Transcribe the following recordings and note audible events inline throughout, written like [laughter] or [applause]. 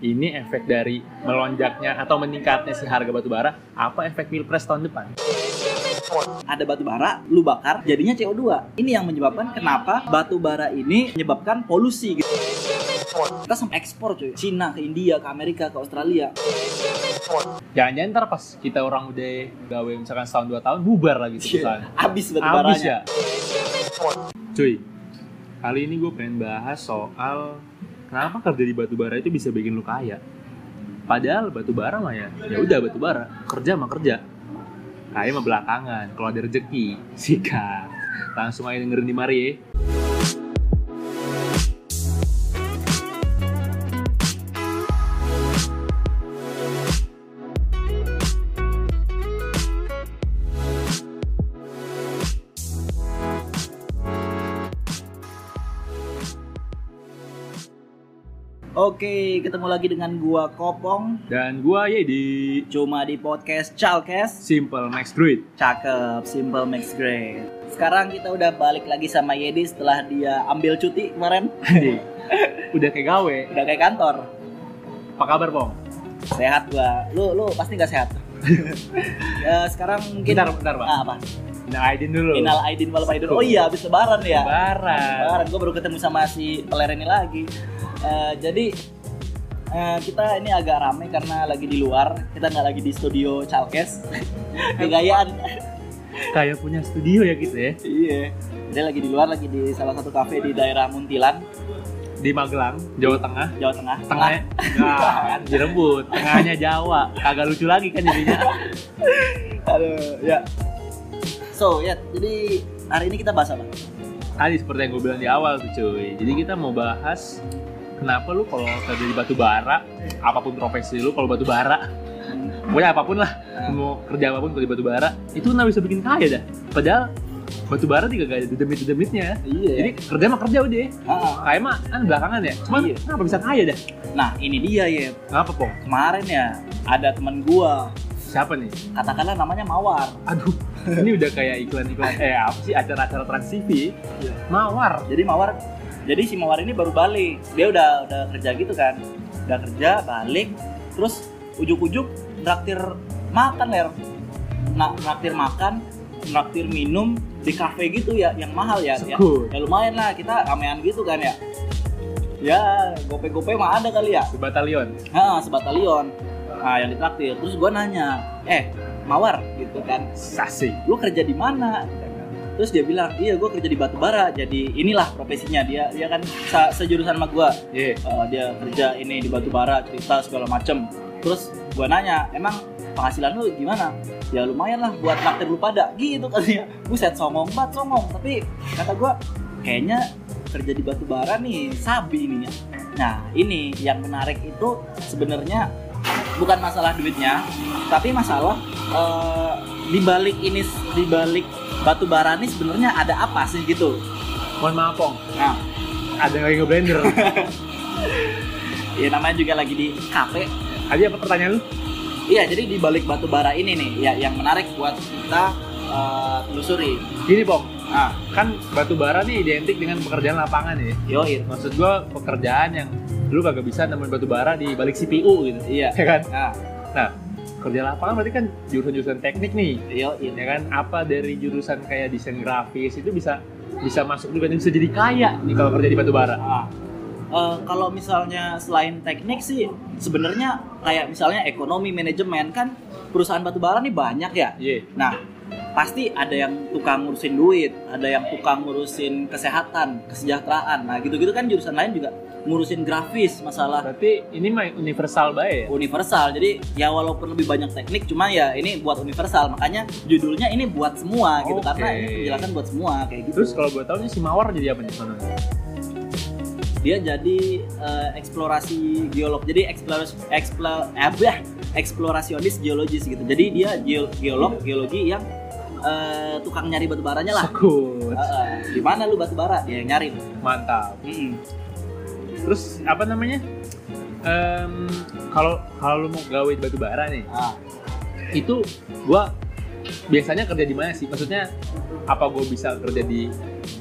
ini efek dari melonjaknya atau meningkatnya si harga batu bara apa efek pilpres tahun depan ada batu bara, lu bakar, jadinya CO2. Ini yang menyebabkan kenapa batu bara ini menyebabkan polusi gitu. Kita sampai ekspor cuy, Cina ke India, ke Amerika, ke Australia. jangan-jangan ntar pas kita orang udah gawe misalkan setahun dua tahun bubar lagi tuh perusahaan Habis batu baranya. ya cuy kali ini gue pengen bahas soal kenapa kerja di batu bara itu bisa bikin lu kaya? Padahal batu bara mah ya ya udah batu bara kerja mah kerja. Kaya mah belakangan kalau ada rezeki [laughs] sikat. Langsung aja dengerin di mari ya Oke, ketemu lagi dengan gua Kopong, dan gua ya di cuma di podcast Chalkes. Simple Max Druid Cakep, simple makes great. Sekarang kita udah balik lagi sama Yedi setelah dia ambil cuti kemarin. udah kayak gawe Udah kayak kantor. apa kabar pong Sehat gua. Lu lu pasti nggak sehat. [laughs] ya, sekarang mungkin bentar bentar pak Ah, apa? Nah Aidin dulu Minal Aidin wal Faidin. Oh iya, habis lebaran ya. lebaran Lebaran, gue baru ketemu sama si peler ini lagi. Eh, jadi eh, kita ini agak rame karena lagi di luar. Kita nggak lagi di studio Chalkes. [laughs] Kegayaan. kayak punya studio ya gitu ya iya. Dia lagi di luar, lagi di salah satu kafe di daerah Muntilan, di Magelang Jawa Tengah Jawa Tengah. tengahnya nah, kan direbut tengahnya Jawa kagak lucu lagi kan jadinya [laughs] Aduh, ya. So, ya, jadi hari ini kita bahas apa? tadi seperti yang gue bilang di awal tuh cuy. Jadi kita mau bahas kenapa lu kalau kerja di batu bara apa pun profesi lu kalau batu bara. Pokoknya apa pun lah mau kerja apa pun kalau di batu bara itu nggak bisa bikin kaya dah. Padahal batu bara juga gak ada demit demitnya Iya. jadi kerja mah kerja udah. Ah, kaya mah kan belakangan ya. Cuman Iya. kenapa bisa kaya dah? Nah, ini dia ya. kenapa pong Kemarin ya ada teman gua, siapa nih? Katakanlah namanya Mawar. aduh [laughs] ini udah kayak iklan-iklan eh apa sih acara-acara trans TV mawar. Jadi Mawar, jadi si Mawar ini baru balik. Dia udah udah kerja gitu kan, udah kerja balik, terus ujuk-ujuk traktir makan ler, nah traktir makan, traktir minum di kafe gitu ya, yang mahal ya, ya, ya lumayan lah kita ramean gitu kan ya. Ya gope-gope mah ada kali ya, di batalion nah, sebatalion. Nah yang ditraktir, terus gua nanya, eh Mawar gitu kan, sasi. Lu kerja di mana? Terus dia bilang iya gue kerja di batu bara. Jadi inilah profesinya dia. Dia kan se- sejurusan sama gue Iya. dia kerja ini di batu bara cerita segala macem. Terus gue nanya emang penghasilan lu gimana? Ya lumayan lah buat traktir lu pada. Gitu kan ya buset songong banget songong tapi kata gue kayaknya kerja di batu bara nih sabi ininya. Nah ini yang menarik itu sebenarnya bukan masalah duitnya tapi masalah eh, di balik ini di balik batu bara ini sebenarnya ada apa sih gitu? Mohon maaf pong. Nah. Ada yang lagi ngeblender. [laughs] Ya namanya juga lagi di kafe. Tadi apa pertanyaan lu? Iya jadi di balik batu bara ini nih ya yang menarik buat kita eh, telusuri. Gini pong nah kan batu bara nih identik dengan pekerjaan lapangan ya. Yoi. Maksud gua pekerjaan yang lu kagak bisa nemuin batu bara di balik CPU gitu. Iya. Ya kan? Nah nah kerja lapangan berarti kan jurusan-jurusan teknik nih. Yoi. Ya kan? Apa dari jurusan kayak desain grafis itu bisa bisa masuk juga dan bisa jadi kaya nih kalau kerja di batu bara? Nah, eh, kalau misalnya selain teknik sih sebenarnya kayak misalnya ekonomi manajemen kan perusahaan batubara nih banyak ya. iya. Nah pasti ada yang tukang ngurusin duit, ada yang tukang ngurusin kesehatan, kesejahteraan. Nah gitu-gitu kan jurusan lain juga ngurusin grafis masalah berarti ini mah universal baik ya universal. Jadi ya walaupun lebih banyak teknik, cuma ya ini buat universal. Makanya judulnya ini buat semua gitu karena ini penjelasan buat semua kayak gitu. terus kalau gue tahu si mawar jadi apa nih sono dia jadi eh, eksplorasi geolog jadi eksplorasi eksplor apa eksplorasionis geologis gitu jadi dia geo- geolog geologi yang eh, tukang nyari batu baranya lah. Sekut. di mana lu batu bara? Dia yang nyari mantap. Mm-mm. terus apa namanya? Kalau kalau lu mau gawe batu bara nih Ah, itu gua biasanya kerja di mana sih? Maksudnya apa gue bisa kerja di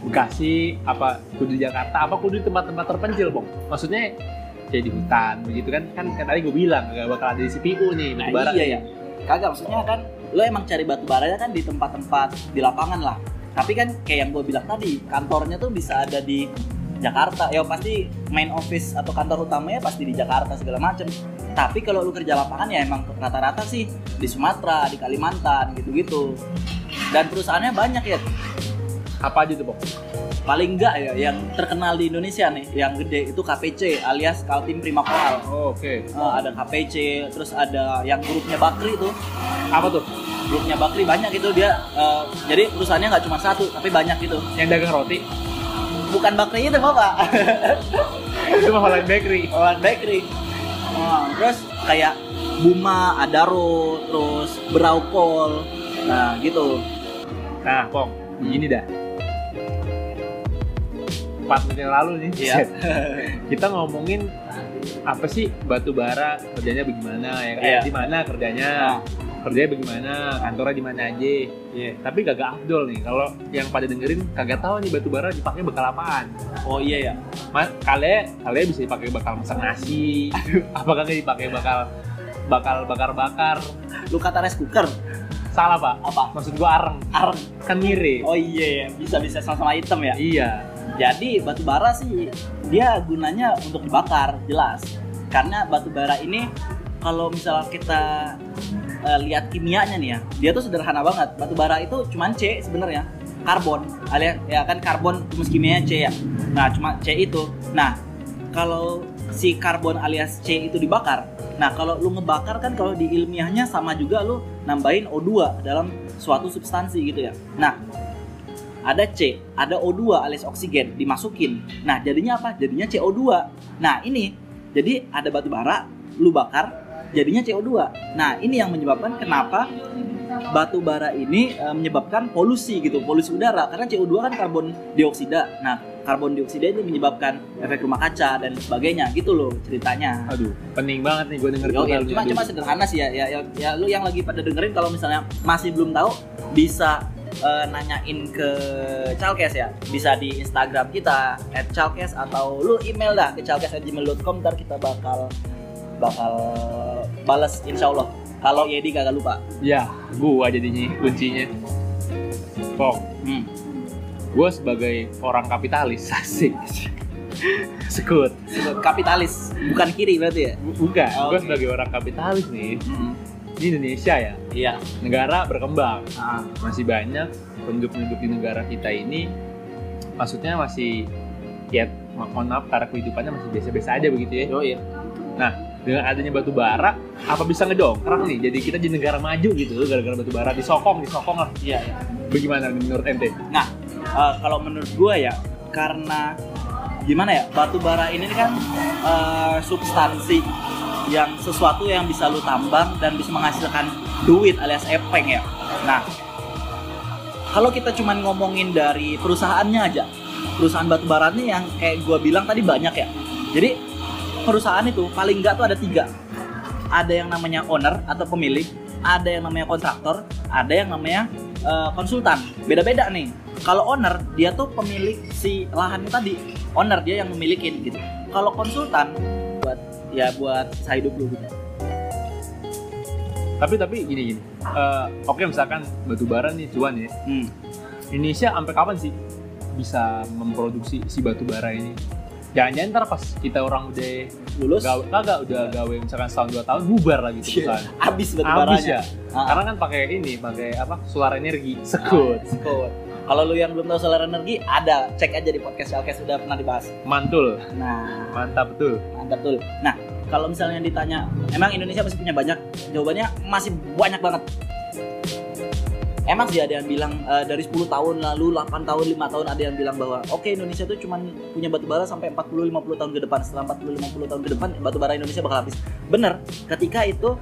Bekasi? Apa kudu di Jakarta? Apa kudu di tempat-tempat terpencil bong? Maksudnya kayak di hutan begitu kan? Kan, tadi gue bilang gak bakal ada di CPU nih Nah batu bara iya ya. Kagak maksudnya kan lo emang cari batu baranya kan di tempat-tempat di lapangan lah. Tapi kan kayak yang gue bilang tadi, kantornya tuh bisa ada di Jakarta. Ya pasti main office atau kantor utamanya pasti di Jakarta segala macem. Tapi kalau lu kerja lapangan ya emang rata-rata sih di Sumatera, di Kalimantan gitu-gitu. Dan perusahaannya banyak ya. apa aja tuh pok Paling enggak ya yang terkenal di Indonesia nih, yang gede itu KPC alias Kaltim Prima Koral. oh, oke. Eh, ada KPC, terus ada yang grupnya Bakri tuh. apa tuh? Grupnya Bakri banyak itu dia eh, jadi perusahaannya nggak cuma satu tapi banyak gitu. Yang dagang roti? Bukan Bakri itu bapak. [laughs] Itu mah Holland Bakery. Olan Bakery. Nah, terus kayak Buma Adaro terus Braupol nah gitu. Nah pong gini dah empat menit yang lalu nih. Iya. [laughs] kita ngomongin apa sih batu bara? Kerjanya bagaimana? Ya kan? Iya. di mana kerjanya? Nah. kerjanya bagaimana? Kantornya di mana aja? Iya. tapi kagak afdol nih. Kalau yang pada dengerin kagak tahu nih batu bara dipakai bakal apaan. Oh iya ya Ma- kalian kalian bisa dipakai bakal masak nasi. [laughs] Apakah nggak dipakai bakal bakal bakar bakar lu kata rice cooker? Salah pak. Apa? Maksud gua areng. Areng. Kan mirip. Oh iya ya bisa bisa. Sama-sama hitam ya? Iya jadi batu bara sih dia gunanya untuk dibakar jelas. Karena batu bara ini kalau misalnya kita eh, lihat kimianya nih ya dia tuh sederhana banget. Batu bara itu cuman C sebenarnya karbon. Alias ya kan karbon rumus kimianya C ya. Nah cuma C itu. Nah kalau si karbon alias C itu dibakar nah kalau lu ngebakar kan kalau di ilmiahnya sama juga lu nambahin O2 dalam suatu substansi gitu ya. Nah ada C, ada O2 alias oksigen dimasukin. Nah, jadinya apa? Jadinya CO2. Nah, ini jadi ada batu bara, lu bakar, jadinya CO2. Nah, ini yang menyebabkan kenapa batu bara ini eh, menyebabkan polusi gitu, polusi udara karena CO2 kan karbon dioksida. Nah, karbon dioksida itu menyebabkan efek rumah kaca dan sebagainya gitu loh ceritanya. aduh pening banget nih gua denger Yo, ya, cuma cuma sederhana sih ya, ya, ya, ya lu yang lagi pada dengerin kalau misalnya masih belum tahu bisa eh, nanyain ke Chalkes ya, bisa di Instagram kita @chalkes atau lu email dah ke chalkes@gmail.com ntar kita bakal bakal balas insya Allah. Kalau Yedi kagak lupa. ya gua jadinya kuncinya pong Hmm. gua sebagai orang kapitalis [laughs] asik sekut Kapitalis, bukan kiri berarti ya? bukan Oh, gua oke. sebagai orang kapitalis nih Hmm. Di Indonesia ya? Iya. negara berkembang. Ah, masih banyak penduduk-penduduk di negara kita ini. Maksudnya masih ya mohon maaf karena kehidupannya masih biasa-biasa aja begitu ya. Yo iya. dengan adanya batu bara apa bisa ngedongkrak nih? Jadi kita di negara maju gitu gara-gara batu bara. Disokong disokong lah. Iya, iya. bagaimana menurut ente Eh, kalau menurut gua ya karena gimana ya? Batu bara ini kan eh, substansi yang sesuatu yang bisa lu tambang dan bisa menghasilkan duit alias epeng ya. Nah kalau kita cuman ngomongin dari perusahaannya aja perusahaan batu bara ini yang kayak gua bilang tadi banyak ya. Jadi perusahaan itu paling nggak tuh ada tiga. Ada yang namanya owner atau pemilik ada yang namanya kontraktor ada yang namanya eh, konsultan. Beda-beda nih. Kalau owner dia tuh pemilik si lahannya tadi. Owner dia yang memilikin gitu. Kalau konsultan ya buat saya hidup lu gitu. Tapi tapi gini gini. Eh, oke misalkan batu bara nih cuan ya. Hmm. Indonesia sampai kapan sih bisa memproduksi si batu bara ini? Jangan-jangan ntar pas kita orang udah lulus? gawe kagak udah gawe misalkan setahun dua tahun bubar lagi tuh perusahaan habis batu habis baranya ya? Ah, karena kan pakai ini pakai apa solar energi sekut. Sekut. kalau lu yang belum tahu solar energi ada. Cek aja di podcast Alkes sudah pernah dibahas. Mantul. Nah. Mantap betul. Mantap betul. Nah, kalau misalnya ditanya, emang Indonesia masih punya banyak? Jawabannya masih banyak banget. Emang sih ada yang bilang eh, dari 10 tahun lalu, 8 tahun, 5 tahun ada yang bilang bahwa oke Indonesia tuh cuman punya batu bara sampai 40 50 tahun ke depan. Setelah 40 50 tahun ke depan batu bara Indonesia bakal habis. Bener, ketika itu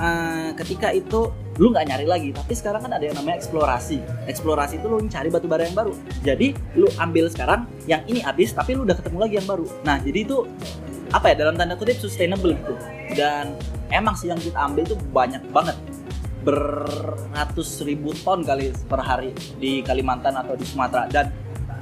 eh, ketika itu lu nggak nyari lagi tapi sekarang kan ada yang namanya eksplorasi eksplorasi itu lu cari batu bara yang baru jadi lu ambil sekarang yang ini habis tapi lu udah ketemu lagi yang baru nah jadi itu apa ya dalam tanda kutip sustainable gitu. Dan emang sih yang kita ambil itu banyak banget. Beratus ribu ton kali per hari di Kalimantan atau di Sumatera. Dan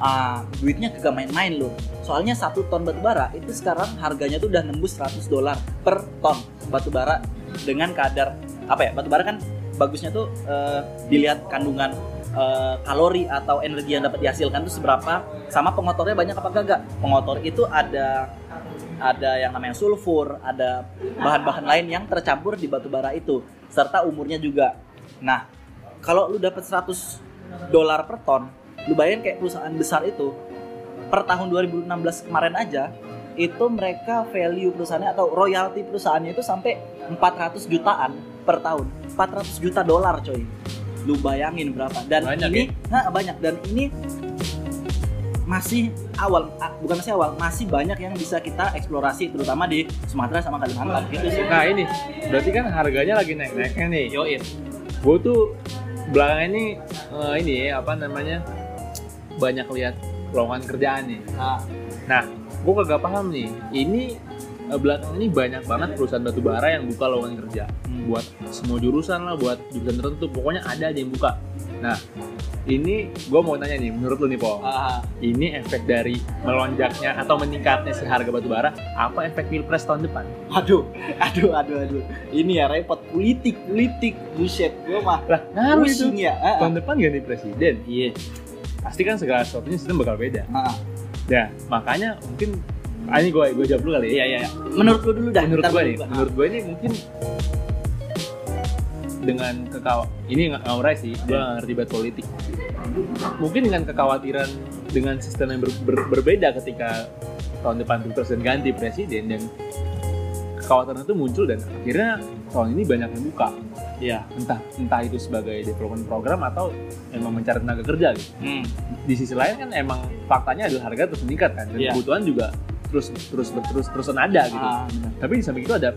ah, duitnya kagak main-main loh. Soalnya satu ton batu bara itu sekarang harganya tuh udah nembus 100 dolar per ton batu bara dengan kadar apa ya batu bara kan bagusnya tuh eh, dilihat kandungan eh, kalori atau energi yang dapat dihasilkan tuh seberapa sama pengotornya banyak apa kagak pengotor itu ada ada yang namanya sulfur ada bahan-bahan lain yang tercampur di batu bara itu serta umurnya juga. Nah kalau lu dapat 100 dolar per ton lu bayangin kayak perusahaan besar itu per tahun 2016 kemarin aja itu mereka value perusahaannya atau royalti perusahaannya itu sampai 400 jutaan per tahun. 400 juta dolar coy. Lu bayangin berapa. Dan Banyak ini nah, banyak. Dan ini masih awal bukan masih awal masih banyak yang bisa kita eksplorasi terutama di Sumatera sama Kalimantan gitu sih Nah ini, berarti kan harganya lagi naik-naiknya nih. Yoin Gue tuh belakangan ini eh, ini ya, apa namanya banyak lihat lowongan kerjaan nih. nah, Nah, gue kagak paham nih. Ini eh, belakangan ini banyak banget perusahaan batu bara yang buka lowongan kerja hmm. buat semua jurusan lah, buat jurusan tertentu. Pokoknya ada aja yang buka. Nah, ini gue mau nanya nih, menurut lu nih, Po, Ah, ini efek dari melonjaknya atau meningkatnya si harga batu bara, apa efek pilpres tahun depan? aduh aduh aduh aduh. Ini ya repot. Politik politik buset. Gue mah Lah, ngaruh itu. ya. Ah. Tahun depan ganti presiden, iya. Pasti kan segala sesuatunya sistem bakal beda. Ah, Ya, makanya mungkin ah, ini gue gue jawab dulu kali ya. iya iya menurut lu dulu dah. Menurut gue nih, menurut gue ini mungkin dengan kekaw ini nggak ngaurai sih, gue nggak ngerti banget politik. Mungkin dengan kekhawatiran dengan sistem yang ber- ber- berbeda ketika tahun depan pilpres dan ganti presiden dan kekhawatiran itu muncul dan akhirnya tahun ini banyak yang buka iya entah entah itu sebagai development program atau emang mencari tenaga kerja gitu. Hmm. Di sisi lain kan emang faktanya adalah harga terus meningkat kan dan Iya. kebutuhan juga terus terus terus terusan ada gitu. Ah, benar. Tapi di samping itu ada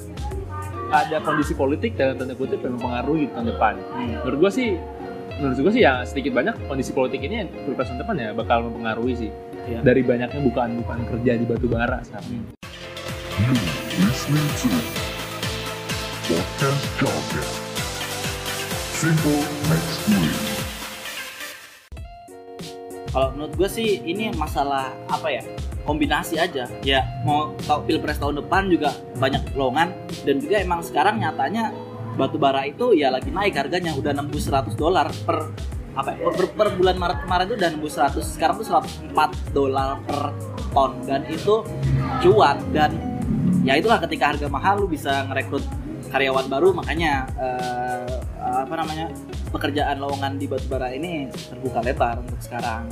ada kondisi politik dalam tanda kutip yang mempengaruhi tahun depan. Hmm. Menurut gua sih menurut gua sih ya sedikit banyak kondisi politik ini pilpres tahun depan ya bakal mempengaruhi sih. Iya. Dari banyaknya bukaan-bukaan kerja di batu bara sekarang. Explain. Kalau menurut gue sih ini masalah apa ya? Kombinasi aja. Ya mau tau pilpres tahun depan juga banyak lowongan dan juga emang sekarang nyatanya batu bara itu ya lagi naik harganya. Udah nembus 100 dolar per apa ya, per, per bulan Maret kemarin tuh udah nembus 100 sekarang tuh 104 dolar per ton. Dan itu cuan. Dan ya itulah ketika harga mahal lu bisa ngerekrut karyawan baru. Makanya eh, apa namanya pekerjaan lowongan di batubara ini terbuka lebar untuk sekarang.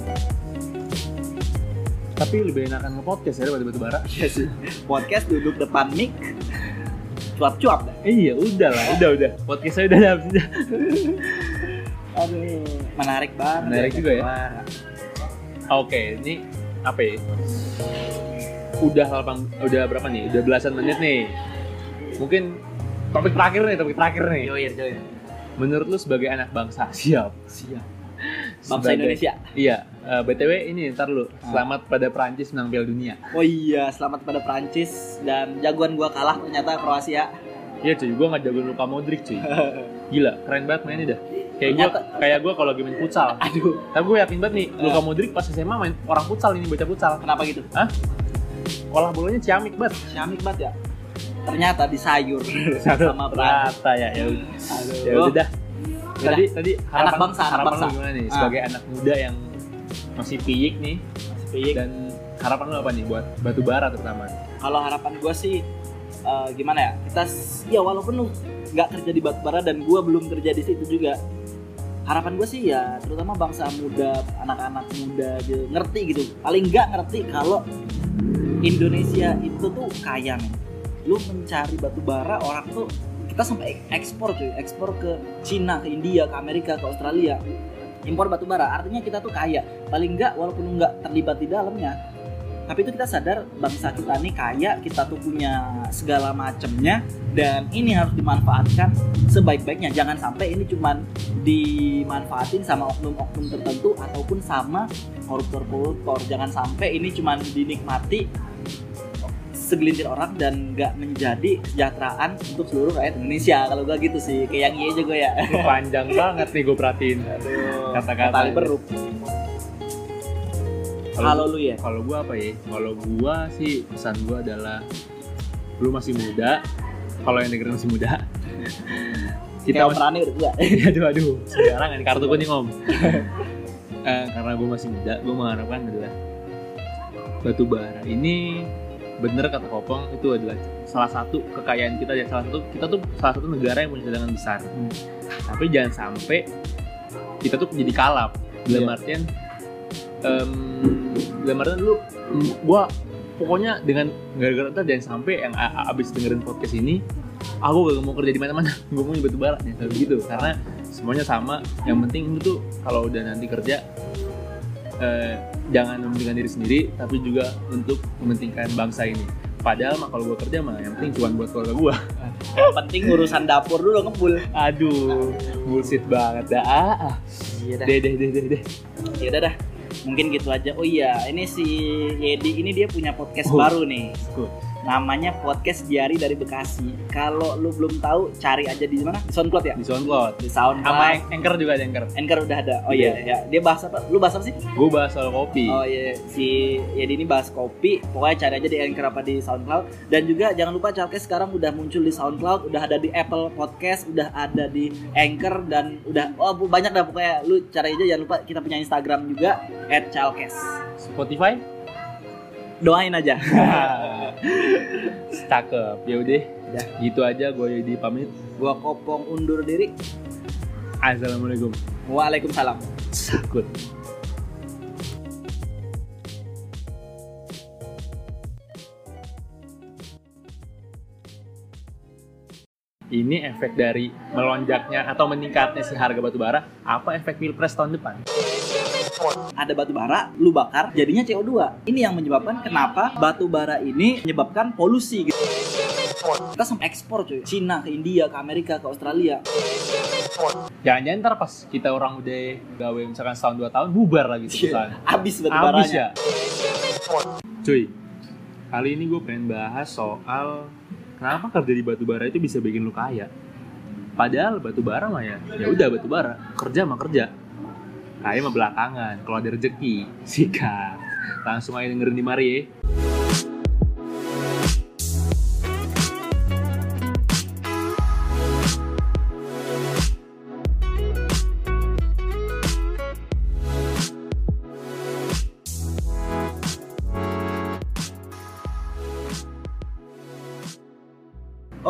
Tapi lebih enakan nge-podcast ya daripada batu bara. [laughs] Iya sih. Podcast duduk depan mic cuap-cuap dah. Eh, iya, udah lah, udah udah. Podcast saya udah habis udah. Aduh, menarik banget. Menarik juga ya. Oke, ini apa ya? Udah 8 udah berapa nih? Udah belasan menit nih. Mungkin topik terakhir nih, topik terakhir nih. Joir, joir. Menurut lu sebagai anak bangsa siap? Siap. [laughs] Bangsa Sebagai- Indonesia. Iya, eh, BTW ini ntar lu Ah. selamat pada Prancis menang Piala Dunia. Oh iya, selamat pada Prancis dan jagoan gua kalah ternyata Kroasia. Iya cuy, gua nggak jago Luka Modric cuy. [laughs] Gila, keren banget mainnya dah. Kayak gua Ternyata- kayak gua kalau lagi main futsal. [laughs] Aduh, Tapi gue yakin banget nih, Ah. Luka Modric pas SMA main orang futsal ini baca futsal. kenapa gitu? Olah bolanya ciamik banget. Syamik banget ya. Ternyata di sayur [laughs] sama Prancis. Ya, ya udah. Aduh. Ya udah dah. Udah. Tadi tadi harapan, bangsa, anak harapan bangsa. lu gimana nih Ah. sebagai anak muda yang masih piyik nih. Piyik. dan harapan lu apa nih buat batu bara terutama? kalau harapan gue sih eh, gimana ya? Kita ya walaupun lu nggak kerja di Batubara dan gue belum kerja di situ juga harapan gue sih ya terutama bangsa muda anak-anak muda gitu ngerti gitu. Paling nggak ngerti kalau Indonesia itu tuh kaya men. Lu mencari batu bara orang tuh kita sampai ekspor cuy. Ekspor ke Cina ke India ke Amerika ke Australia impor batu bara artinya kita tuh kaya. Paling nggak walaupun lu nggak terlibat di dalamnya tapi itu kita sadar bangsa kita nih kaya kita tuh punya segala macamnya dan ini harus dimanfaatkan sebaik-baiknya. Jangan sampai ini cuman dimanfaatin sama oknum-oknum tertentu ataupun sama koruptor-koruptor. Jangan sampai ini cuman dinikmati segelintir orang dan nggak menjadi kesejahteraan untuk seluruh rakyat Indonesia kalau gua gitu sih kayak yang iya juga ya Ini panjang banget nih gue perhatiin. Kata-kata. tali beruk Kalau lu ya? Kalau gua apa ya? Kalau gua sih pesan gua adalah lu masih muda. Kalau yang dengerin masih muda. [laughs] Kita masih perannya udah tua. aduh aduh sekarang ini kartu kuning om [laughs] Eh, karena gue masih muda gue mengharapkan adalah batu bara ini bener kata kopong itu adalah salah satu kekayaan kita. Dan salah satu kita tuh salah satu negara yang punya cadangan besar. Tapi jangan sampai kita tuh jadi kalap. Dalam Iya. artian em, dalam artian lu gua pokoknya dengan gara-gara ntar jangan sampai yang abis dengerin podcast ini aku gak mau kerja di mana-mana. [laughs] Gue mau di batu bara ya kayak gitu. Karena semuanya sama. Yang penting lu tuh kalau udah nanti kerja eh, jangan mementingkan diri sendiri tapi juga untuk mementingkan bangsa ini padahal mah kalau gue kerja mah yang penting cuma buat keluarga gue Yang penting urusan dapur dulu ngebul. aduh bullshit banget dah ah, ah. Iya dah. deh deh deh deh deh Ya udah dah. Mungkin gitu aja. Oh iya, ini si Yedi ini dia punya podcast Oh. baru nih. Cool. Namanya Podcast Diari dari Bekasi. Kalau lu belum tahu, cari aja di mana? Di SoundCloud ya? di SoundCloud Di sama SoundCloud. Anchor juga ada Anchor Anchor udah ada. Oh iya, ya. Dia bahas apa? Lu bahas apa sih? gue bahas soal kopi Oh iya, si Yedi ini bahas kopi. Pokoknya cari aja di Anchor apa di SoundCloud. Dan juga jangan lupa Chalkes sekarang udah muncul di SoundCloud, udah ada di Apple Podcast, udah ada di Anchor dan udah oh banyak dah pokoknya lu cari aja jangan lupa kita punya Instagram juga @chalkes. Spotify Doain aja. [laughs] [laughs] cakep ya udah Dah. gitu aja gue di pamit Gua kopong undur diri. assalamualaikum Waalaikumsalam. sakut ini efek dari melonjaknya atau meningkatnya si harga batu bara apa efek pilpres tahun depan Ada batu bara, lu bakar, jadinya CO2. Ini yang menyebabkan kenapa batu bara ini menyebabkan polusi gitu. Kita sampai ekspor cuy. Cina ke India, ke Amerika, ke Australia. jangan-jangan ntar pas kita orang udah gawe misalkan setahun dua tahun bubar lagi tuh perusahaan Abis batu Abis baranya. ya cuy kali ini gue pengen bahas soal kenapa kerja di batu bara itu bisa bikin lu kaya padahal batu bara mah ya ya udah batu bara kerja mah kerja kaya mah belakangan. Kalau ada rezeki [laughs] sikat. Langsung aja dengerin di mari ya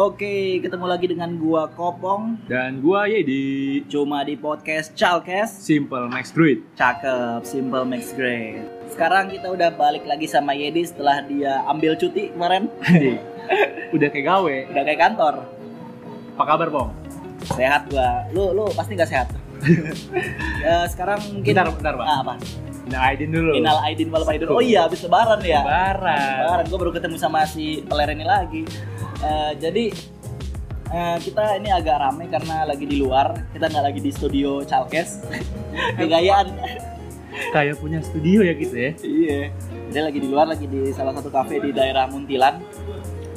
Oke, ketemu lagi dengan gua Kopong dan gua ya di cuma di podcast Chalkes. Simple Max Druid Cakep, simple makes great. Sekarang kita udah balik lagi sama Yedi setelah dia ambil cuti kemarin. Anjing. udah kayak gawe Udah kayak kantor. apa kabar pong Sehat gua. Lu lu pasti nggak sehat. ya, [laughs] sekarang mungkin bentar bentar pak Ah, apa? nah Aidin dulu Minal Aidin wal Faidin. Oh iya, habis lebaran ya. lebaran Lebaran. Gue baru ketemu sama si peler ini lagi. Eh, jadi eh, kita ini agak rame karena lagi di luar. Kita nggak lagi di studio Chalkes. [laughs] Kegayaan. kayak punya studio ya gitu ya iya. Dia lagi di luar, lagi di salah satu kafe di daerah Muntilan,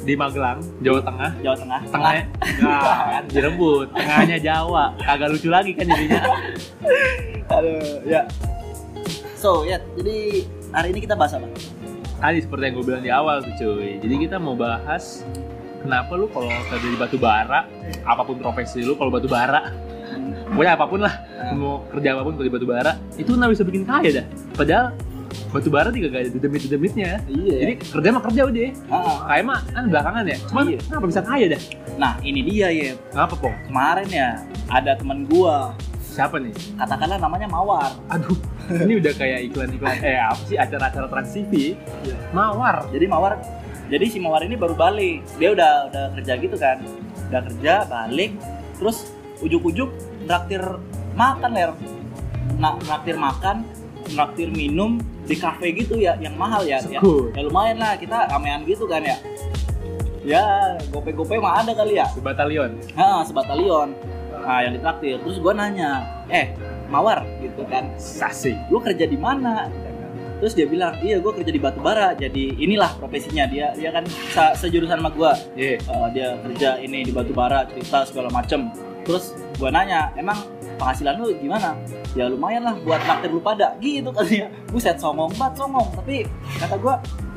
di Magelang Jawa Tengah Jawa Tengah. tengahnya nah, kan [laughs] direbut tengahnya Jawa kagak lucu lagi kan jadinya Aduh, ya. So, ya, jadi hari ini kita bahas apa? tadi seperti yang gue bilang di awal tuh cuy jadi kita mau bahas kenapa lu kalau kerja di batu bara apa pun profesi lu kalau batu bara pokoknya apa pun lah mau kerja apa pun kalau di batu bara itu nggak bisa bikin kaya dah. Padahal batu bara juga gak ada demit demitnya Iya. jadi kerja mah kerja udah. Ah, kaya mah kan belakangan ya. Cuman Iya. kenapa bisa kaya dah? Nah, ini dia ya. kenapa pong? Kemarin ya ada teman gua, siapa nih? Katakanlah namanya Mawar. aduh ini udah kayak iklan-iklan eh apa sih acara-acara trans TV mawar. Jadi Mawar, jadi si Mawar ini baru balik. Dia udah udah kerja gitu kan, udah kerja balik, terus ujuk-ujuk traktir makan ler, nah traktir makan, traktir minum di kafe gitu ya, yang mahal ya, ya, ya lumayan lah kita ramean gitu kan ya. Ya, gope-gope mah ada kali ya. sebatalion Nah, sebatalion. Nah, yang ditraktir. Terus gua nanya, "Eh, Mawar," gitu kan. sasi lu kerja di mana terus dia bilang iya gue kerja di batu bara jadi inilah profesinya. Dia dia kan se- sejurusan sama gue Iya. dia kerja ini di batu bara cerita segala macem. Terus gue nanya emang penghasilan lu gimana? Ya lumayan lah buat naktir lu pada. Gitu katanya buset songong banget songong tapi kata gua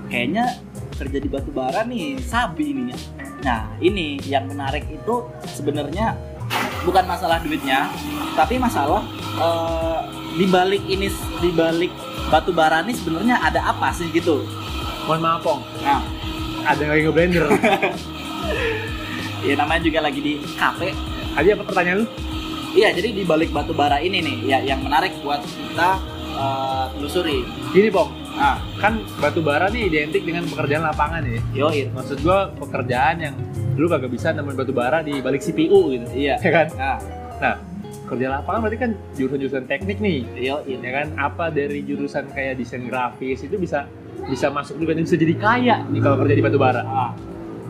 kayaknya kerja di batu bara nih sabi ini ya nah ini yang menarik itu sebenarnya bukan masalah duitnya tapi masalah eh, di balik ini di balik batu bara ini sebenarnya ada apa sih gitu Mohon maaf, Pong. nah Ada yang lagi ngeblender. [laughs] ya namanya juga lagi di kafe Tadi apa pertanyaan lu? Iya, jadi di balik batu bara ini nih ya yang menarik buat kita eh, telusuri. Gini, Pong. Nah, Kan batu bara nih identik dengan pekerjaan lapangan ya. yoi. Maksud gua pekerjaan yang lu kagak bisa nemuin batu bara di balik CPU gitu. Iya. Ya kan? Nah, Nah, kerja lapangan berarti kan jurusan-jurusan teknik nih. yoi. Ya kan? Apa dari jurusan kayak desain grafis itu bisa bisa masuk juga dan bisa jadi kaya nih kalau kerja di batu bara. Nah,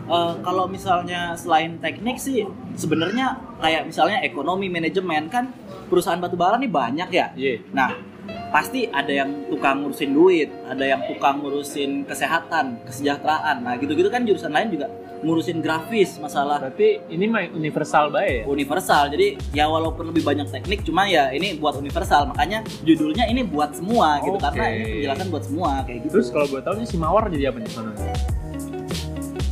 eh, kalau misalnya selain teknik sih sebenarnya kayak misalnya ekonomi manajemen kan perusahaan batu bara nih banyak ya. Iya. Nah, pasti ada yang tukang ngurusin duit, ada yang tukang ngurusin kesehatan, kesejahteraan. Nah, gitu-gitu kan jurusan lain juga ngurusin grafis, masalah Berarti ini mah universal bae ya. universal. Jadi ya walaupun lebih banyak teknik, cuma ya ini buat universal. Makanya judulnya ini buat semua gitu karena ini penjelasan buat semua kayak gitu. Terus kalau gue tahu nih si Mawar jadi apa nih sana?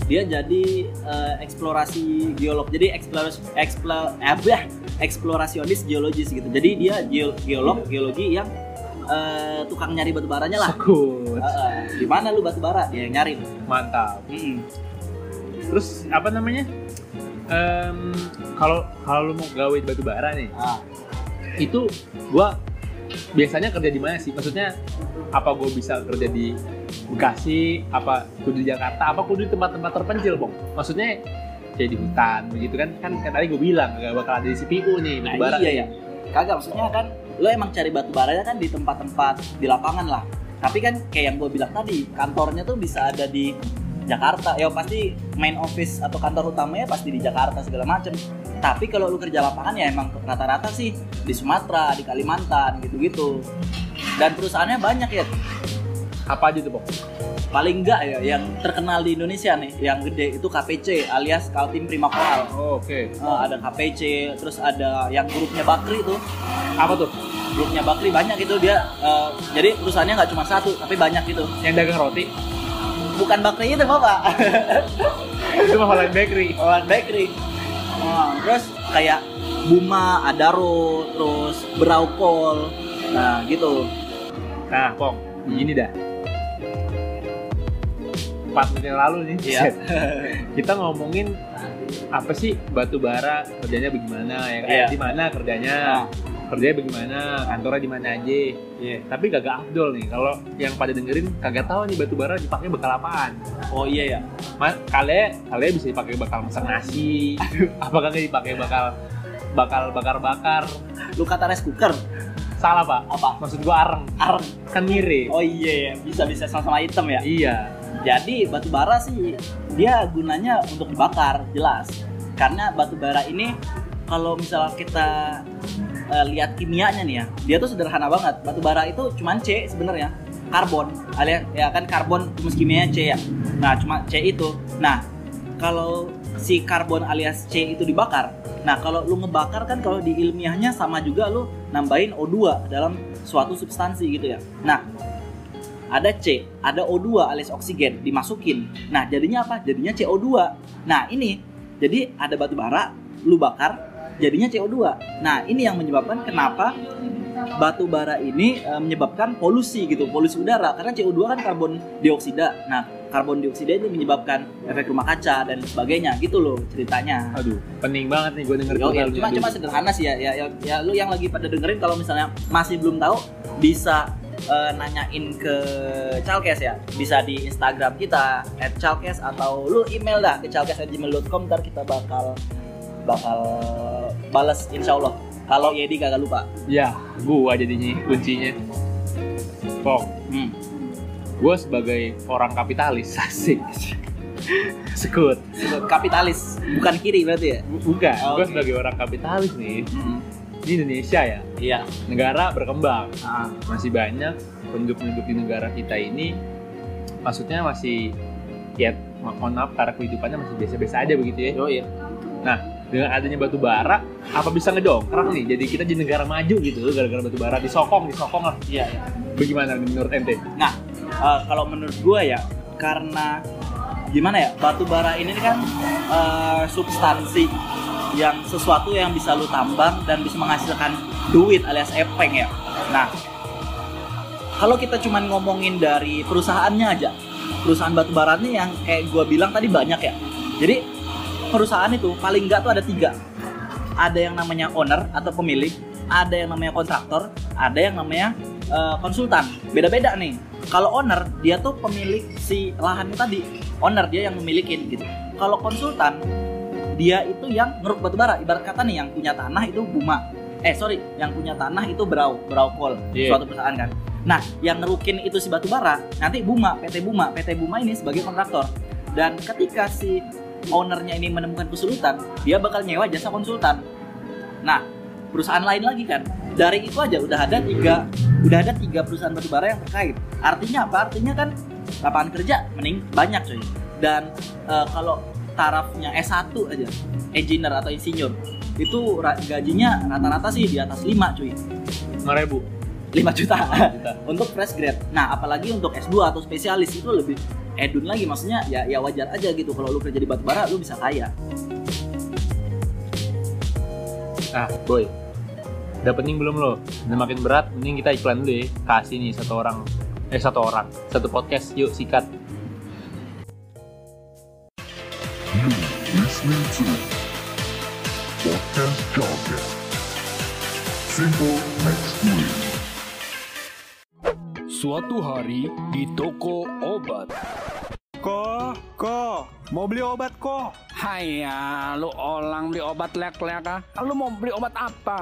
dia jadi eh, eksplorasi geolog. Jadi eksplorasi eksplor eh, eksplorasionis geologis gitu. Jadi dia geo- geolog geologi yang eh, tukang nyari batu baranya lah. Sekut. Eh, eh, di mana lu batu bara? Dia yang nyari. Mantap. Mm-mm. Terus apa namanya? Kalau kalau lu mau gawe batu bara nih, Ah, itu gua biasanya kerja di mana sih? Maksudnya apa gue bisa kerja di Bekasi, apa kudu di Jakarta, apa kudu di tempat-tempat terpencil, Bang? Maksudnya kayak di hutan begitu kan? Kan, kan tadi gue bilang gak bakal ada di CPU nih, Nah iya ya. Kagak maksudnya kan lo emang cari batu baranya kan di tempat-tempat di lapangan lah. Tapi kan kayak yang gue bilang tadi, kantornya tuh bisa ada di Jakarta. Ya pasti main office atau kantor utamanya pasti di Jakarta segala macem. Tapi kalau lu kerja lapangan ya emang rata-rata sih di Sumatera, di Kalimantan gitu-gitu. Dan perusahaannya banyak ya. Apa aja tuh, Bang? Paling enggak ya yang terkenal di Indonesia nih, yang gede itu KPC alias Kaltim Prima Koral. Oh, Oke. Eh, ada KPC, terus ada yang grupnya Bakri tuh. Apa tuh? grupnya Bakri banyak itu dia eh, jadi perusahaannya nggak cuma satu tapi banyak gitu Yang dagang roti? bukan Bakri itu bapak itu mah Holland Bakery. Holland Bakery Nah, terus kayak Buma Adaro terus Braukol nah gitu Nah, Pong, gini dah. Empat menit yang lalu nih, Iya. [laughs] kita ngomongin apa sih batu bara kerjanya bagaimana ya Iya. di mana kerjanya? Nah. kerjanya bagaimana? Kantornya di mana aja? Iya. tapi kagak afdol nih kalau yang pada dengerin kagak tahu nih batu bara dipakai bakal apaan. Oh iya ya mas kalian kalian bisa dipakai bakal masak nasi. [laughs] Apakah nggak dipakai bakal bakal bakar bakar lu kata rice cooker? Salah pak. Apa? Maksud gua areng. Areng. Kan mirip. Oh iya ya bisa bisa sama-sama hitam ya? Iya Jadi batu bara sih dia gunanya untuk dibakar jelas. Karena batu bara ini kalau misalnya kita eh, lihat kimianya nih ya, dia tuh sederhana banget. Batu bara itu cuman C sebenarnya, karbon. Alias ya kan karbon rumus kimianya C ya. Nah, cuma C itu. Nah, kalau si karbon alias C itu dibakar, nah kalau lu ngebakar kan kalau di ilmiahnya sama juga lu nambahin O2 dalam suatu substansi gitu ya. Nah, ada C, ada O2 alias oksigen dimasukin. Nah, jadinya apa? Jadinya CO2. Nah, ini jadi ada batu bara, lu bakar, jadinya CO2. Nah, ini yang menyebabkan kenapa batu bara ini eh, menyebabkan polusi gitu, polusi udara karena CO2 kan karbon dioksida. Nah, karbon dioksida itu menyebabkan efek rumah kaca dan sebagainya gitu loh ceritanya. aduh pening banget nih gue denger Yo, tutorialnya cuma cuma sederhana sih ya, ya, ya, ya lu yang lagi pada dengerin kalau misalnya masih belum tahu bisa eh, nanyain ke Chalkes ya, bisa di Instagram kita @chalkes atau lu email dah ke chalkes@gmail.com ntar kita bakal bakal balas insya Allah kalau Yedi kagak lupa. ya gua jadinya kuncinya Pong Hmm. gue sebagai orang kapitalis [laughs] asik sekut Kapitalis bukan kiri berarti ya? bukan Oh, gue oke. sebagai orang kapitalis nih Hmm. Di Indonesia ya? Iya. negara berkembang. Ah, masih banyak penduduk-penduduk di negara kita ini maksudnya masih ya mo- mohon maaf cara kehidupannya masih biasa-biasa aja begitu ya. Yo iya. dengan adanya batu bara apa bisa ngedongkrak nih? Jadi kita di negara maju gitu gara-gara batu bara. Disokong disokong lah. Iya, iya. bagaimana menurut ente? Nah, eh, kalau menurut gua ya karena gimana ya batu bara ini kan eh, substansi yang sesuatu yang bisa lu tambang dan bisa menghasilkan duit alias epeng ya. Nah, kalau kita cuman ngomongin dari perusahaannya aja, perusahaan batu bara ini yang kayak gua bilang tadi banyak ya. Jadi perusahaan itu paling nggak tuh ada tiga. Ada yang namanya owner atau pemilik, ada yang namanya kontraktor, ada yang namanya eh, konsultan. Beda-beda nih. Kalau owner dia tuh pemilik si lahannya tadi, owner dia yang memilikin gitu. Kalau konsultan dia itu yang ngeruk batu bara. Ibarat kata nih yang punya tanah itu Buma. Eh sorry, yang punya tanah itu Brau, Brau Coal, Iya. suatu perusahaan kan. Nah, yang ngerukin itu si batu bara, nanti Buma, PT Buma, PT Buma ini sebagai kontraktor. Dan ketika si ownernya ini menemukan kesulitan, dia bakal nyewa jasa konsultan. Nah, perusahaan lain lagi kan. Dari itu aja udah ada tiga, udah ada tiga perusahaan batu bara yang terkait. Artinya apa? Artinya kan lapangan kerja mending banyak coy. Dan eh, kalau tarafnya S1 aja, engineer atau insinyur, itu gajinya rata-rata sih di atas 5 cuy. lima ribu 5 juta juta. [laughs] untuk fresh grade. Nah, apalagi untuk S2 atau spesialis itu lebih edun lagi maksudnya ya ya wajar aja gitu kalau lu kerja di batubara lu bisa kaya. ah boy udah pening belum lo udah makin berat mending kita iklan dulu ya kasih nih satu orang eh satu orang satu podcast yuk sikat You listening to Podcast Jargon. Simple next week. Suatu hari di toko obat. Ko, ko, mau beli obat ko? Haya, lu orang beli obat lek-lek ah. Lu mau beli obat apa?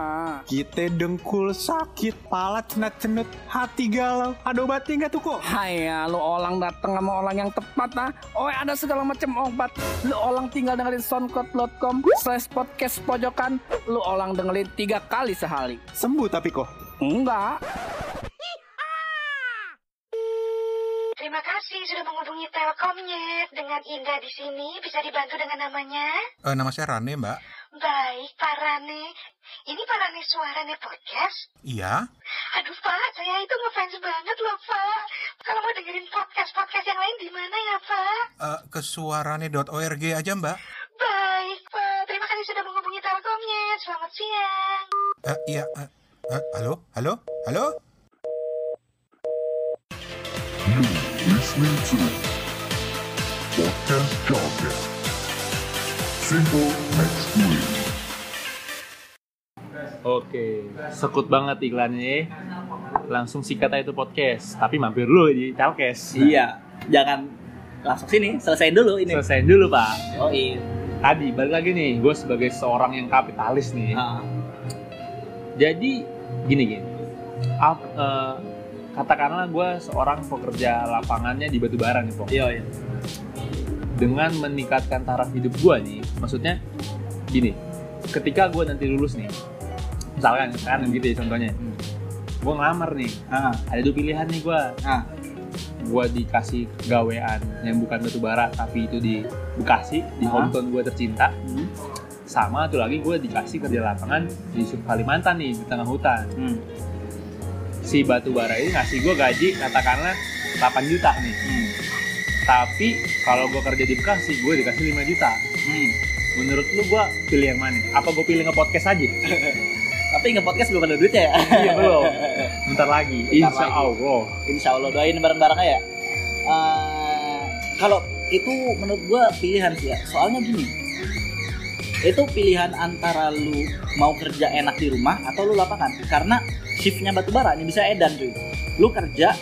Kita dengkul sakit, pala cenut-cenut, hati galau. Ada obatnya nggak tuh kok? Haya, lu orang datang sama orang yang tepat ah. Oh, ada segala macam obat. Lu orang tinggal dengerin soundcloud.com slash podcast pojokan. Lu orang dengerin tiga kali sehari. Sembuh tapi kok. Enggak. Terima kasih sudah menghubungi Telkomnet. Dengan Indah di sini bisa dibantu dengan namanya? Eh, nama saya Rane, Mbak. Baik, Pak Rane. Ini Pak Rane Suarane Podcast? Iya. Aduh, Pak, saya itu ngefans banget loh, Pak. Kalau mau dengerin podcast-podcast yang lain di mana ya, Pak? Eh, ke suarane.org aja, Mbak. Baik, Pak. Terima kasih sudah menghubungi Telkomnet. Selamat siang. Eh, iya. eh, eh, halo? Halo? Halo? You listening to Podcast Jargon. Simple next week. oke sekut banget iklannya ya langsung sikat aja itu podcast tapi mampir dulu di Telkes Iya, jangan langsung sini, selesaiin dulu ini. selesaiin dulu pak Oh iya. tadi balik lagi nih gue sebagai seorang yang kapitalis nih Ah, jadi gini gini Ap- eh, katakanlah gue seorang pekerja lapangannya di batubara nih Pong. iya, iya. dengan meningkatkan taraf hidup gue nih maksudnya gini ketika gue nanti lulus nih misalkan kan gitu ya contohnya gue ngelamar nih Ah, ada dua pilihan nih gue ah. gue dikasih gawean yang bukan batubara tapi itu di Bekasi di Ah. hometown gue tercinta Hmm. sama tuh lagi gue dikasih kerja lapangan di Kalimantan nih di tengah hutan Hmm. Si batubara ini ngasih gue gaji katakanlah 8 juta nih Hmm. tapi kalau gue kerja di Bekasi gue dikasih 5 juta Hmm. menurut lu gue pilih yang mana apa gue pilih nge-podcast aja [laughs] Tapi nge-podcast belum ada duitnya ya? iya belum [laughs] bentar lagi Bentar insya lagi. Allah Insya Allah doain bareng-bareng aja. Eh, kalau itu menurut gua pilihan sih ya. Soalnya gini, itu pilihan antara lu mau kerja enak di rumah atau lu lapangan. Karena shiftnya batu bara ini bisa edan cuy. Lu kerja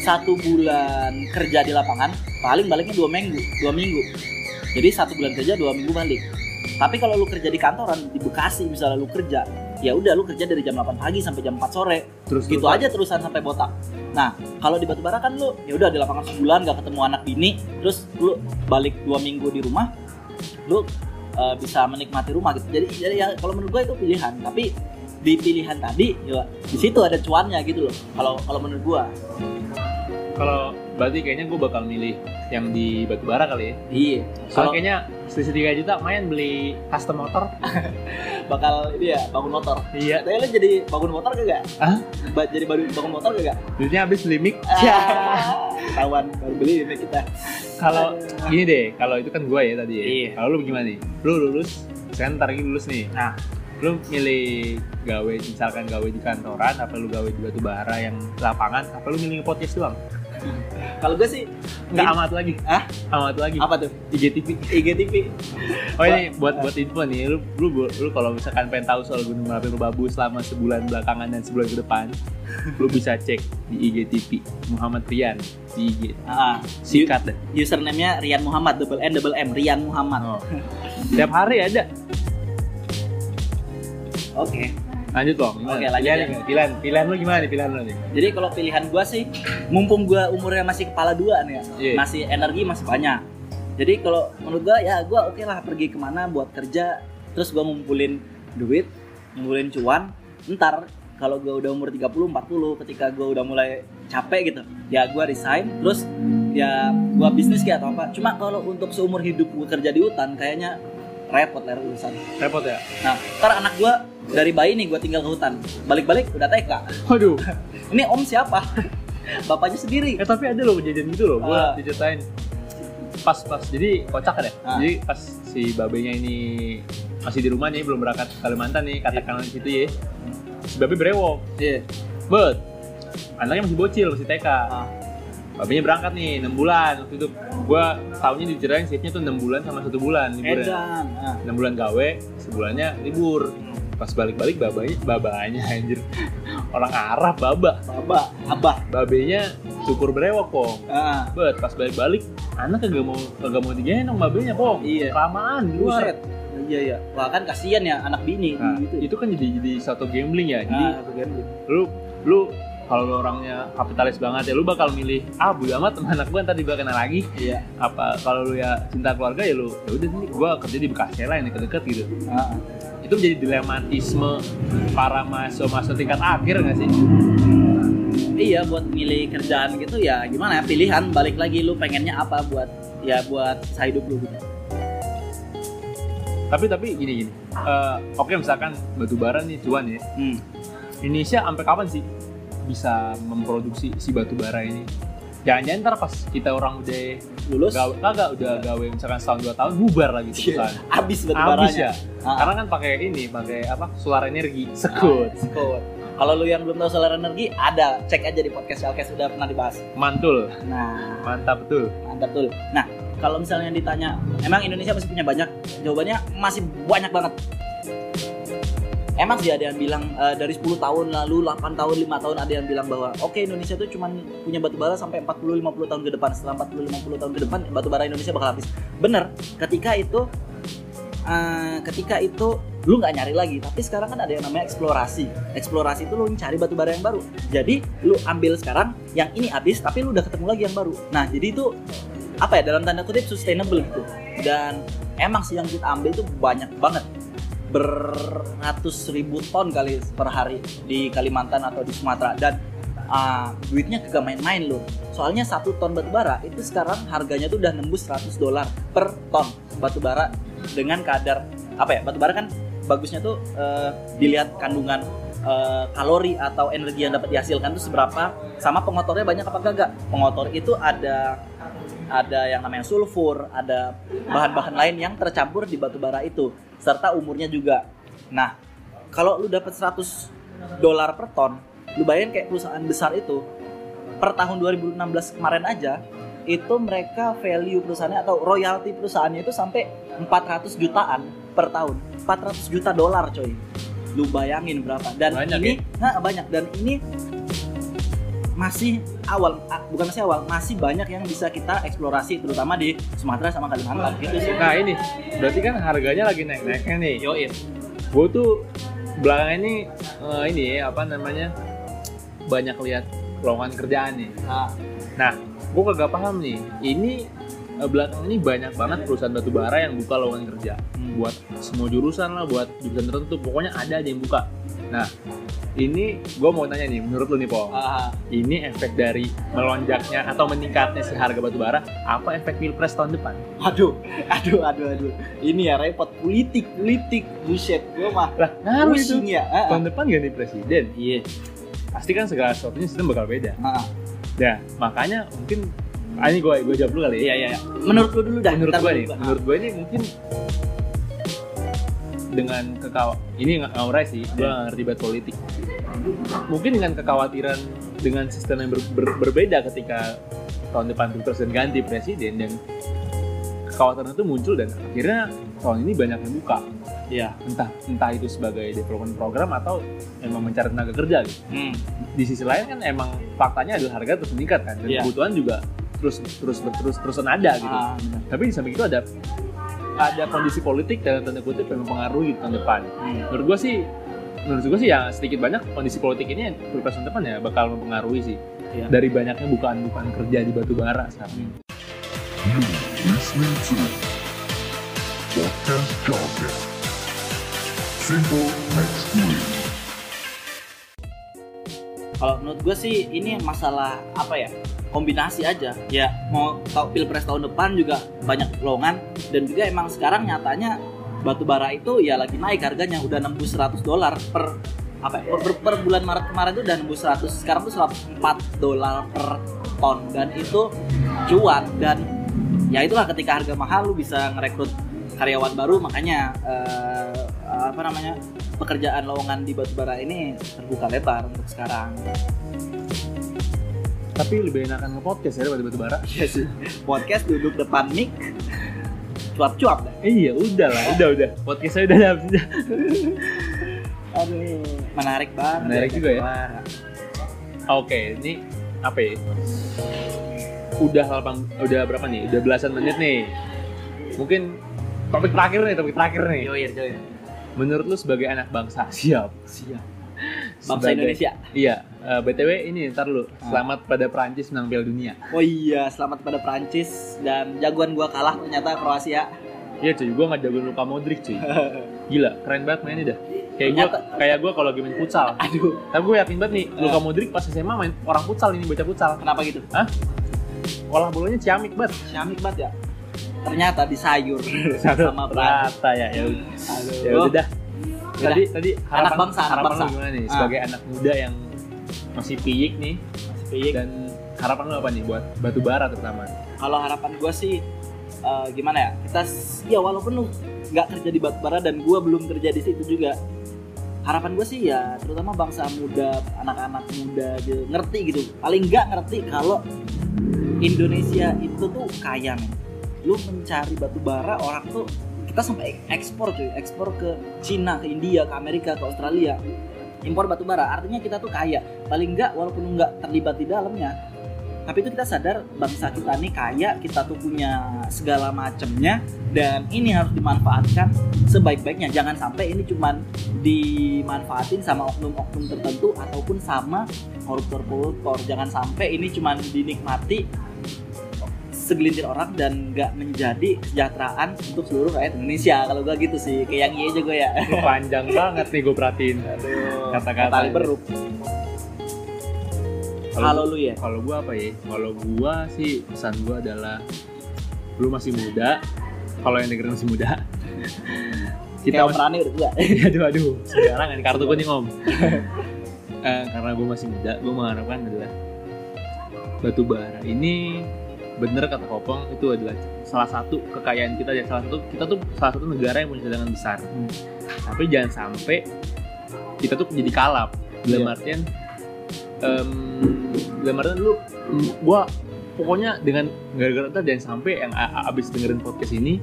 satu bulan kerja di lapangan, paling baliknya dua minggu, dua minggu. Jadi satu bulan kerja dua minggu balik. Tapi kalau lu kerja di kantoran di Bekasi misalnya lu kerja, ya udah lu kerja dari jam 8 pagi sampai jam 4 sore terus gitu aja terusan sampai botak. Nah, kalau di Batubara kan lu ya udah di lapangan sebulan gak ketemu anak bini, terus lu balik dua minggu di rumah, lu uh, bisa menikmati rumah gitu. Jadi, jadi ya kalau menurut gue itu pilihan. Tapi di pilihan tadi, ya di situ ada cuannya gitu loh. Kalau kalau menurut gue. Kalau berarti kayaknya gue bakal milih yang di batubara kali ya. Iya. Soalnya kayaknya selisih 3 juta main beli custom motor. [laughs] bakal ini ya bangun motor. Iya. Tapi lo jadi bangun motor gak? Hah? Ba- jadi baru bangun motor gak? Duitnya habis beli mic. Ah, Ketahuan baru beli ini kita. Kalau gini deh, kalau itu kan gue ya tadi ya. Iya. Kalau lu gimana nih? Lu lulus, sekarang ntar lagi lulus nih. Nah, lu milih gawe misalkan gawe di kantoran apa lu gawe di batu bara yang lapangan apa lu milih podcast doang Kalau gue sih nggak amat lagi Ah? amat lagi apa tuh? IGTV IGTV. oh ini buat buat info nih lu lu lu kalau misalkan pengen tahu soal gunung merapi Merbabu selama sebulan belakangan dan sebulan ke depan lu bisa cek di IGTV Muhammad Rian di IG Ah, sikat deh username-nya Rian Muhammad double N double M Rian Muhammad. oh. tiap hari ada Oke. lanjut dong? Oke, lanjut pilihan, ya. pilihan pilihan lu gimana nih pilihan lu nih Jadi kalau pilihan gua sih, mumpung gua umurnya masih kepala dua nih ya, Iya. masih energi masih banyak. Jadi kalau menurut gua ya gua oke lah pergi ke mana buat kerja, terus gua ngumpulin duit, ngumpulin cuan. Ntar kalau gua udah umur 30, 40, ketika gua udah mulai capek gitu, ya gua resign, terus ya gua bisnis kayak atau apa. Cuma kalau untuk seumur hidup gua kerja di hutan, kayaknya repot lah urusan. repot ya Nah, ntar anak gua dari bayi nih gua tinggal ke hutan, balik-balik udah TK. waduh [laughs] Ini om siapa? [laughs] Bapaknya sendiri. Eh tapi ada loh kejadian gitu loh, gua Ah. diceritain pas pas jadi kocak kan ya. Ah. Jadi pas si babenya ini masih di rumah nih belum berangkat ke Kalimantan nih katakanlah di situ ya. Si babe brewok, Iya. bet. Anaknya masih bocil, masih TK. Ah. Babenya berangkat nih 6 bulan waktu itu. Gua tahunya diceritain shiftnya tuh 6 bulan sama satu bulan liburnya. Edan. Ah. 6 bulan gawe, sebulannya libur. Pas balik-balik babanya, babanya anjir. Orang Arab baba. Baba, abah. Babenya cukur brewok kok. Ah. Bet, pas balik-balik anak kagak mau kagak mau digendong babenya kok. Iya. Kelamaan di luar. Buset. Iya iya. Wah kan kasihan ya anak bini Nah, gitu. itu kan jadi jadi satu gambling ya. Jadi Ah, itu gambling. lu lu kalau lu orangnya kapitalis banget ya lu bakal milih ah bodo amat teman anak gua ntar kenal lagi Iya. apa kalau lu ya cinta keluarga ya lu ya udah nih gua kerja di Bekasi lah yang deket-deket gitu Ah. itu menjadi dilematisme para mahasiswa-mahasiswa tingkat akhir nggak sih Iya buat milih kerjaan gitu ya gimana ya pilihan balik lagi lu pengennya apa buat ya buat hidup lu gitu. tapi tapi gini gini Eh, oke misalkan batu bara nih cuan ya Hmm. Indonesia sampai kapan sih bisa memproduksi si batu bara ini? Jangan-jangan ntar pas kita orang udah Lulus gawe, kagak udah gawe misalkan setahun dua tahun bubar lagi tuh perusahaan. abis batu baranya. ya. Ah. Karena kan pakai ini, pakai apa? Solar energi, sekut, Sekut. Kalau lu yang belum tahu solar energi ada cek aja di podcast Alkes udah pernah dibahas. mantul, Nah, mantap betul. mantap tuh. Nah, kalau misalnya ditanya, emang Indonesia masih punya banyak? Jawabannya masih banyak banget. Emang sih ada yang bilang eh, dari 10 tahun lalu, 8 tahun, 5 tahun ada yang bilang bahwa oke Indonesia tuh cuman punya batu bara sampai 40 50 tahun ke depan. Setelah 40 50 tahun ke depan batu bara Indonesia bakal habis. Bener, ketika itu eh, ketika itu lu nggak nyari lagi. Tapi sekarang kan ada yang namanya eksplorasi. Eksplorasi itu lu cari batu bara yang baru. Jadi lu ambil sekarang yang ini habis tapi lu udah ketemu lagi yang baru. Nah jadi itu apa ya dalam tanda kutip sustainable gitu. Dan emang sih yang kita ambil itu banyak banget beratus ribu ton kali per hari di Kalimantan atau di Sumatera. Dan ah, duitnya kagak main-main loh. Soalnya satu ton batu bara itu sekarang harganya tuh udah nembus 100 dolar per ton batu bara dengan kadar apa ya batu bara kan bagusnya tuh eh, dilihat kandungan eh, kalori atau energi yang dapat dihasilkan tuh seberapa sama pengotornya banyak apa kagak. Pengotor itu ada ada yang namanya sulfur, ada bahan-bahan lain yang tercampur di batu bara itu, serta umurnya juga. Nah, kalau lu dapat 100 dolar per ton, lu bayangin kayak perusahaan besar itu per tahun 2016 kemarin aja itu mereka value perusahaannya atau royalti perusahaannya itu sampai 400 jutaan per tahun. 400 juta dolar coy. Lu bayangin berapa? Dan Banyak ini nah, banyak dan ini masih awal bukan masih awal masih banyak yang bisa kita eksplorasi terutama di Sumatera sama Kalimantan gitu sih Nah ini, berarti kan harganya lagi naik-naiknya nih. Yoin Gue tuh belakangan ini eh, ini apa namanya banyak lihat lowongan kerjaan nih. nah, Nah, gue kagak paham nih. Ini eh, belakangan ini banyak banget perusahaan batu bara yang buka lowongan kerja Hmm. buat semua jurusan lah, buat jurusan tertentu. Pokoknya ada aja yang buka. Nah, ini gue mau nanya nih menurut lu nih po Ah, ini efek dari melonjaknya atau meningkatnya si harga batu bara apa efek pilpres tahun depan aduh, aduh, aduh, aduh. Ini ya repot politik, politik, buset. Gue mah lah ngaruh itu ya. Ah. tahun depan ganti presiden Iya. pasti kan segala sesuatunya sistem bakal beda ah. nah makanya mungkin ah, ini gue gue jawab dulu kali ya Iya, iya, iya. Menurut lu dulu dah. menurut gue nih menurut gue ini mungkin dengan kekaw ini nggak ngaurai sih gue nggak ngerti banget politik mungkin dengan kekhawatiran dengan sistem yang ber- ber- berbeda ketika tahun depan pilpres dan ganti presiden dan kekhawatiran itu muncul dan akhirnya tahun ini banyak yang buka Iya. entah entah itu sebagai development program atau emang mencari tenaga kerja gitu Hmm. di sisi lain kan emang faktanya adalah harga terus meningkat kan dan Iya. kebutuhan juga terus terus terus terusan ada gitu Ah, benar. tapi di samping itu ada ada kondisi politik dalam tanda kutip yang mempengaruhi tahun depan. Hmm. Menurut gua sih, menurut gua sih ya sedikit banyak kondisi politik ini pilpres tahun depan ya bakal mempengaruhi sih. Iya. Dari banyaknya bukan-bukan kerja di batu bara sekarang. To Podcast. Simple Next Week. Kalau menurut gue sih ini masalah apa ya? Kombinasi aja. Ya mau tau pilpres tahun depan juga banyak lowongan dan juga emang sekarang nyatanya batu bara itu ya lagi naik harganya. Udah nembus 100 dolar per apa ya, per, per- bulan Maret kemarin tuh udah nembus 100 sekarang tuh 104 dolar per ton. Dan itu cuan. Dan ya itulah ketika harga mahal lu bisa ngerekrut karyawan baru. Makanya apa namanya pekerjaan lowongan di batubara ini terbuka lebar untuk sekarang. Tapi lebih enakan nge-podcast ya daripada batu bara. Iya sih. Podcast duduk depan mic cuap-cuap dah. Eh, iya, udah lah, udah udah. Podcast saya udah habis. Aduh, menarik banget. Menarik juga ya. Oke, ini apa ya? Udah 8, udah berapa nih? Udah belasan menit nih. Mungkin topik terakhir nih, topik terakhir nih. Joir, joir. Menurut lu sebagai anak bangsa [laughs] siap? Siap. Bangsa Sebagai- Indonesia. Iya, eh, BTW ini ntar lu Ah. selamat pada Prancis menang Piala Dunia. Oh iya, selamat pada Prancis dan jagoan gua kalah ternyata Kroasia. Iya cuy, gua nggak jagoin Luka Modric cuy. [laughs] Gila, keren banget mainnya dah. Kayak gua Ternyata- kayak gua kalau lagi main futsal. Aduh, Tapi gue yakin banget nih, Ah. Luka Modric pas SMA main orang futsal ini bocah futsal. kenapa gitu? Olah bolanya ciamik banget. Syamik banget ya. Ternyata di sayur [laughs] sama. Rata ya, ya. Ya udah dah. Udah. Tadi tadi harapan, bangsa, anak harapan bangsa. gimana nih Ah. sebagai anak muda yang masih piyik nih Piyik. dan harapan lu apa nih buat batu bara terutama? kalau harapan gue sih eh, gimana ya kita ya walaupun lu nggak kerja di Batubara dan gue belum kerja di situ juga harapan gue sih ya terutama bangsa muda anak-anak muda gitu ngerti gitu paling nggak ngerti kalau Indonesia itu tuh kaya men lu mencari batu bara orang tuh kita sampai ekspor cuy ekspor ke Cina ke India ke Amerika ke Australia. Impor batu bara artinya kita tuh kaya. Paling nggak walaupun lu nggak terlibat di dalamnya tapi itu kita sadar bangsa kita nih kaya kita tuh punya segala macamnya dan ini harus dimanfaatkan sebaik-baiknya. Jangan sampai ini cuman dimanfaatin sama oknum-oknum tertentu ataupun sama koruptor-koruptor. Jangan sampai ini cuman dinikmati segelintir orang dan nggak menjadi kesejahteraan untuk seluruh rakyat Indonesia kalau gua gitu sih kayak yang iya aja gue ya panjang banget nih gue perhatiin. Kata-kata. tali beruk kalau lu ya Kalau gua apa ya? Kalau gua sih pesan gua adalah lu masih muda. Kalau yang dengerin masih muda. [laughs] kita masih perannya udah tua [laughs] aduh aduh sembarangan kartu kuning om [laughs] Eh, karena gue masih muda gue mengharapkan adalah batu bara ini bener kata kopong itu adalah salah satu kekayaan kita. Dan salah satu kita tuh salah satu negara yang punya cadangan besar. Tapi jangan sampai kita tuh jadi kalap. Dalam Iya. artian em, dalam artian lu gue pokoknya dengan gara-gara jangan sampai yang abis dengerin podcast ini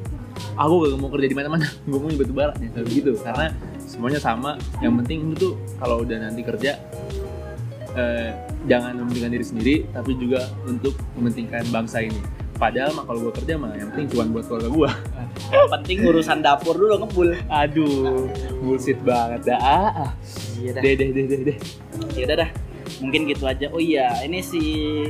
aku gak mau kerja di mana-mana. [laughs] Gue mau di batu bara ya gitu. Karena semuanya sama. Yang penting lu tuh kalau udah nanti kerja eh, jangan mementingkan diri sendiri tapi juga untuk mementingkan bangsa ini. Padahal mah kalau gue kerja mah yang penting cuan buat keluarga gue yang penting urusan dapur dulu ngebul aduh bullshit banget dah. Ah, ah. iya dah. Deh deh deh deh deh. Ya udah dah. Mungkin gitu aja. Oh iya ini si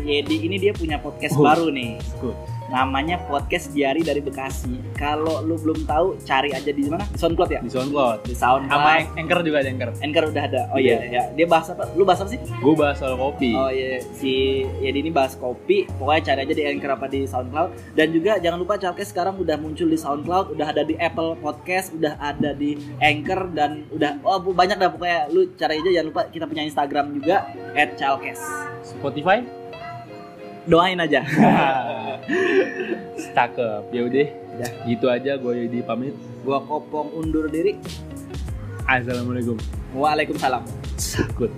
Yedi ini dia punya podcast Oh. baru nih. Cool. Namanya podcast Diari dari Bekasi. Kalau lu belum tahu, cari aja di mana? Di SoundCloud ya? Di SoundCloud. Di SoundCloud. Sama Anchor juga ada Anchor. Anchor udah ada. Oh iya, ya. Dia bahas apa? Lu bahas apa sih? Gue bahas soal kopi. Oh iya, si Yedi ini bahas kopi. Pokoknya cari aja di Anchor apa di SoundCloud. Dan juga jangan lupa Chalkes sekarang udah muncul di SoundCloud, udah ada di Apple Podcast, udah ada di Anchor dan udah oh banyak dah pokoknya lu cari aja jangan lupa kita punya Instagram juga @chalkes. Spotify? Doain aja. [laughs] Cakep. Ya udah. Gitu aja gue Yudi pamit. Gua kopong undur diri. Assalamualaikum. Waalaikumsalam. Sakut.